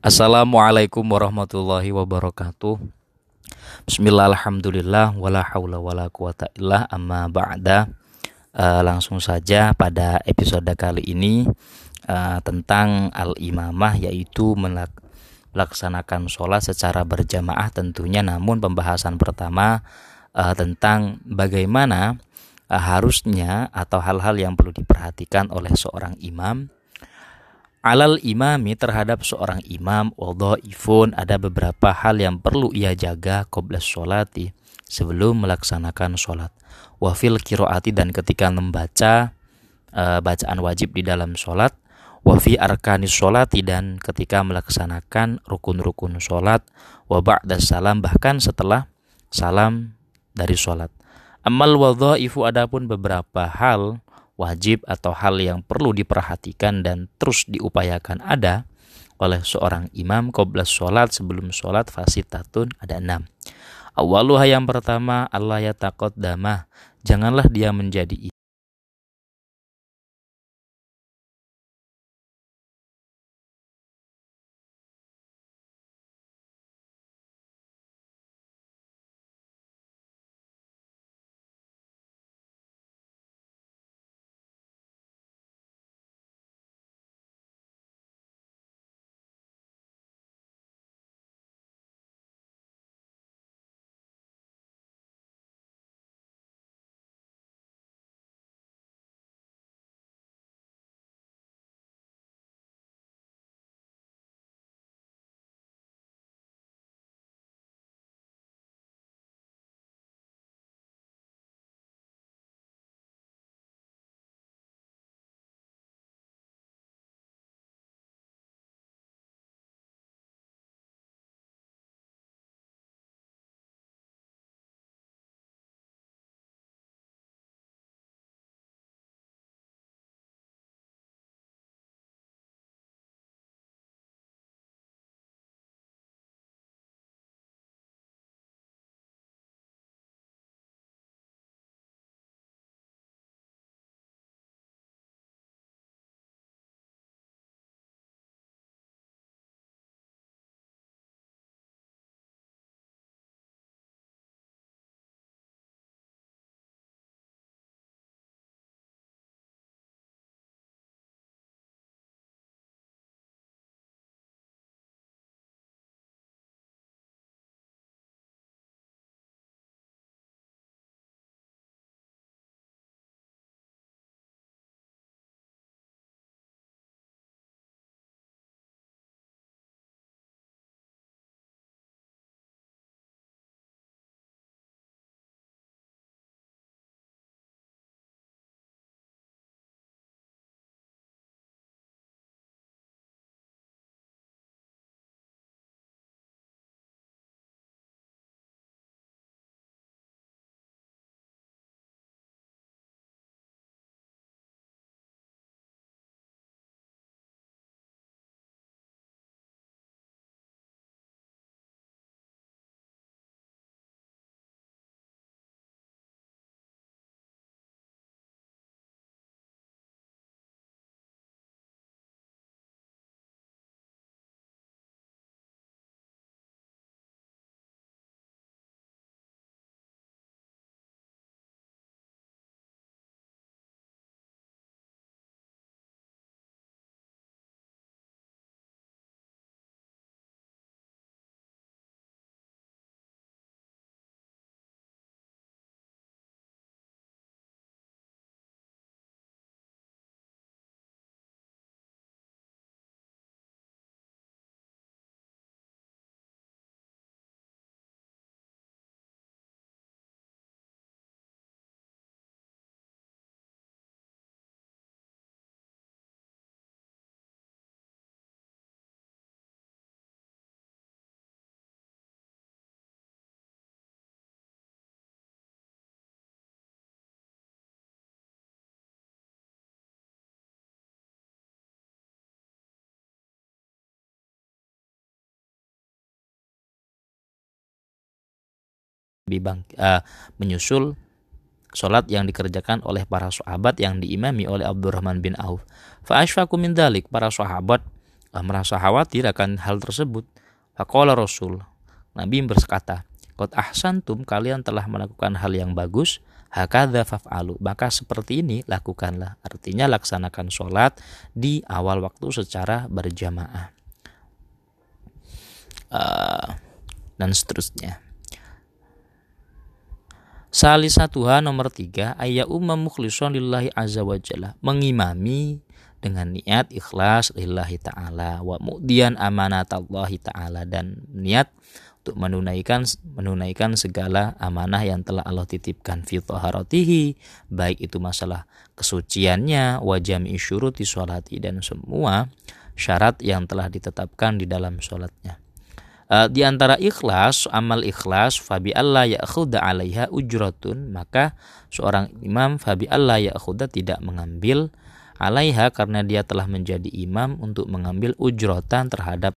Assalamualaikum warahmatullahi wabarakatuh. Bismillah alhamdulillah wala haula wala quwata illa amma ba'da. Uh, langsung saja pada episode kali ini uh, tentang al-imamah yaitu melaksanakan sholat secara berjamaah tentunya namun pembahasan pertama uh, tentang bagaimana uh, harusnya atau hal-hal yang perlu diperhatikan oleh seorang imam alal imami terhadap seorang imam ifun ada beberapa hal yang perlu ia jaga qoblas sholati sebelum melaksanakan sholat. Wafil kiroati dan ketika membaca e, bacaan wajib di dalam sholat. Wafi arkanis sholati dan ketika melaksanakan rukun-rukun sholat. Wabak dan salam bahkan setelah salam dari sholat. Amal ifu adapun beberapa hal wajib atau hal yang perlu diperhatikan dan terus diupayakan ada oleh seorang imam qoblas sholat sebelum sholat fasitatun ada enam. Awaluha yang pertama Allah ya takut damah janganlah dia menjadi bibang uh, menyusul sholat yang dikerjakan oleh para sahabat yang diimami oleh Abdurrahman bin Auf. Fa min dalik para sahabat uh, merasa khawatir akan hal tersebut. Faqala Rasul, Nabi berkata, Qad ahsantum kalian telah melakukan hal yang bagus, hakadha faf'alu. Maka seperti ini lakukanlah. Artinya laksanakan sholat di awal waktu secara berjamaah. Uh, dan seterusnya. Salisatuha nomor tiga ayat umma mukhlishon lillahi azza wa jalla. Mengimami dengan niat ikhlas lillahi ta'ala wa mu'dian amanat Allah ta'ala dan niat untuk menunaikan menunaikan segala amanah yang telah Allah titipkan fi taharatihi baik itu masalah kesuciannya wa jami'i syuruti sholati dan semua syarat yang telah ditetapkan di dalam sholatnya uh, di antara ikhlas amal ikhlas fabi Allah ya'khudha 'alaiha ujratun maka seorang imam fabi Allah ya'khudha tidak mengambil alaiha karena dia telah menjadi imam untuk mengambil ujrotan terhadap